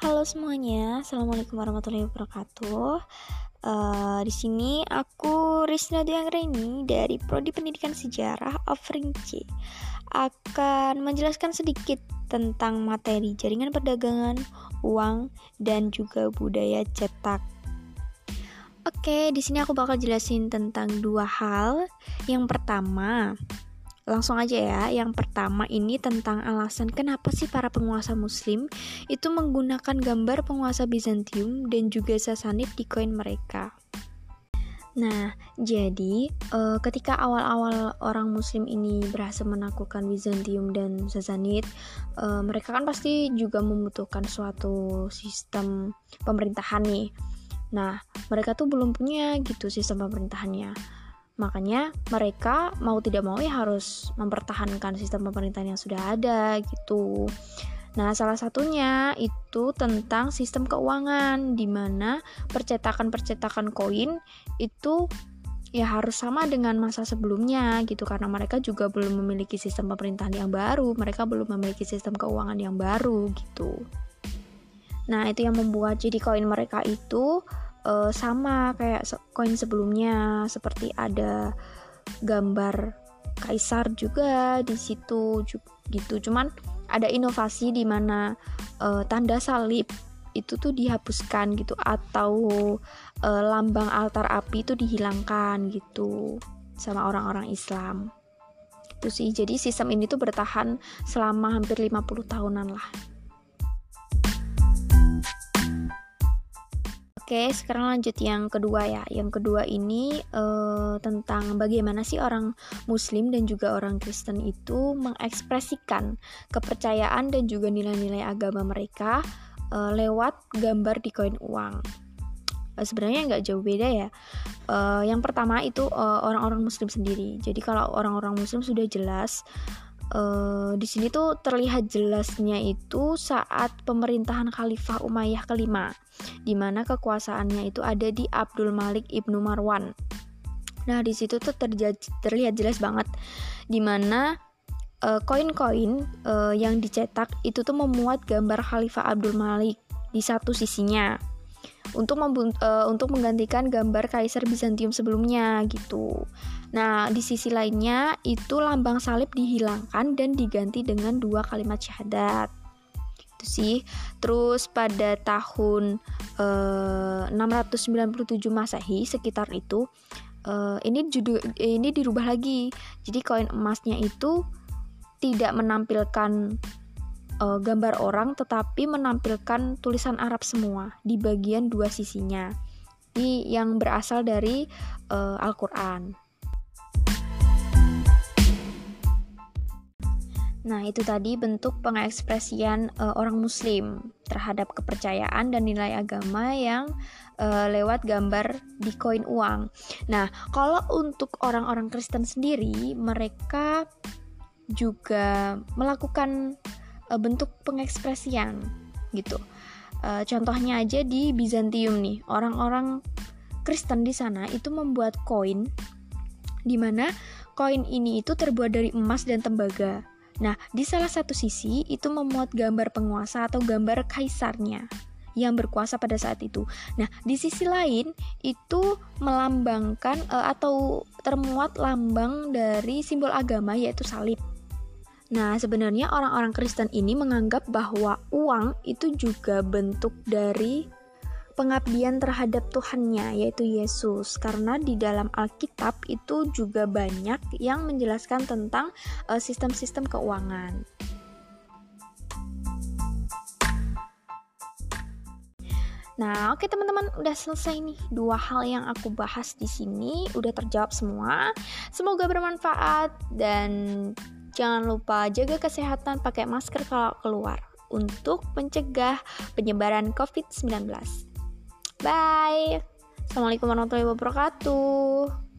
Halo semuanya, assalamualaikum warahmatullahi wabarakatuh. Uh, di sini aku Risna Dianggreni dari Prodi Pendidikan Sejarah offering C akan menjelaskan sedikit tentang materi jaringan perdagangan, uang, dan juga budaya cetak. Oke, di sini aku bakal jelasin tentang dua hal. Yang pertama, Langsung aja ya, yang pertama ini tentang alasan kenapa sih para penguasa muslim itu menggunakan gambar penguasa Bizantium dan juga Sasanid di koin mereka. Nah, jadi uh, ketika awal-awal orang Muslim ini berhasil menaklukkan Bizantium dan Sasanid, uh, mereka kan pasti juga membutuhkan suatu sistem pemerintahan nih. Nah, mereka tuh belum punya gitu sistem pemerintahannya. Makanya mereka mau tidak mau ya harus mempertahankan sistem pemerintahan yang sudah ada gitu. Nah, salah satunya itu tentang sistem keuangan di mana percetakan-percetakan koin itu ya harus sama dengan masa sebelumnya gitu karena mereka juga belum memiliki sistem pemerintahan yang baru, mereka belum memiliki sistem keuangan yang baru gitu. Nah, itu yang membuat jadi koin mereka itu uh, sama kayak koin sebelumnya. Seperti ada gambar kaisar juga di situ gitu. Cuman ada inovasi di mana uh, tanda salib itu tuh dihapuskan gitu atau uh, lambang altar api itu dihilangkan gitu sama orang-orang Islam. Itu sih. Jadi sistem ini tuh bertahan selama hampir 50 tahunan lah Oke, sekarang lanjut yang kedua ya. Yang kedua ini uh, tentang bagaimana sih orang Muslim dan juga orang Kristen itu mengekspresikan kepercayaan dan juga nilai-nilai agama mereka uh, lewat gambar di koin uang. Uh, Sebenarnya nggak jauh beda ya. Uh, yang pertama itu orang-orang uh, Muslim sendiri. Jadi kalau orang-orang Muslim sudah jelas uh, di sini tuh terlihat jelasnya itu saat pemerintahan Khalifah Umayyah kelima, di mana kekuasaannya itu ada di Abdul Malik ibnu Marwan. Nah di situ tuh terlihat jelas banget, di mana uh, koin-koin uh, yang dicetak itu tuh memuat gambar Khalifah Abdul Malik di satu sisinya untuk uh, untuk menggantikan gambar kaisar Bizantium sebelumnya gitu. Nah, di sisi lainnya itu lambang salib dihilangkan dan diganti dengan dua kalimat syahadat. Itu sih. Terus pada tahun uh, 697 Masehi sekitar itu uh, ini judul ini dirubah lagi. Jadi koin emasnya itu tidak menampilkan uh, gambar orang tetapi menampilkan tulisan Arab semua di bagian dua sisinya. Ini yang berasal dari Al-Qur'an. Nah, itu tadi bentuk pengekspresian uh, orang muslim terhadap kepercayaan dan nilai agama yang uh, lewat gambar di koin uang. Nah, kalau untuk orang-orang Kristen sendiri, mereka juga melakukan uh, bentuk pengekspresian gitu. Uh, contohnya aja di Bizantium nih, orang-orang Kristen di sana itu membuat koin di mana koin ini itu terbuat dari emas dan tembaga. Nah, di salah satu sisi itu memuat gambar penguasa atau gambar kaisarnya yang berkuasa pada saat itu. Nah, di sisi lain itu melambangkan uh, atau termuat lambang dari simbol agama yaitu salib. Nah, sebenarnya orang-orang Kristen ini menganggap bahwa uang itu juga bentuk dari pengabdian terhadap Tuhannya, yaitu Yesus. Karena di dalam Alkitab itu juga banyak yang menjelaskan tentang eh, sistem-sistem uh, keuangan. Nah, oke okay, teman-teman, udah selesai nih dua hal yang aku bahas di sini, udah terjawab semua. Semoga bermanfaat dan Jangan lupa jaga kesehatan pakai masker kalau keluar untuk mencegah penyebaran COVID-19. Bye. Assalamualaikum warahmatullahi wabarakatuh.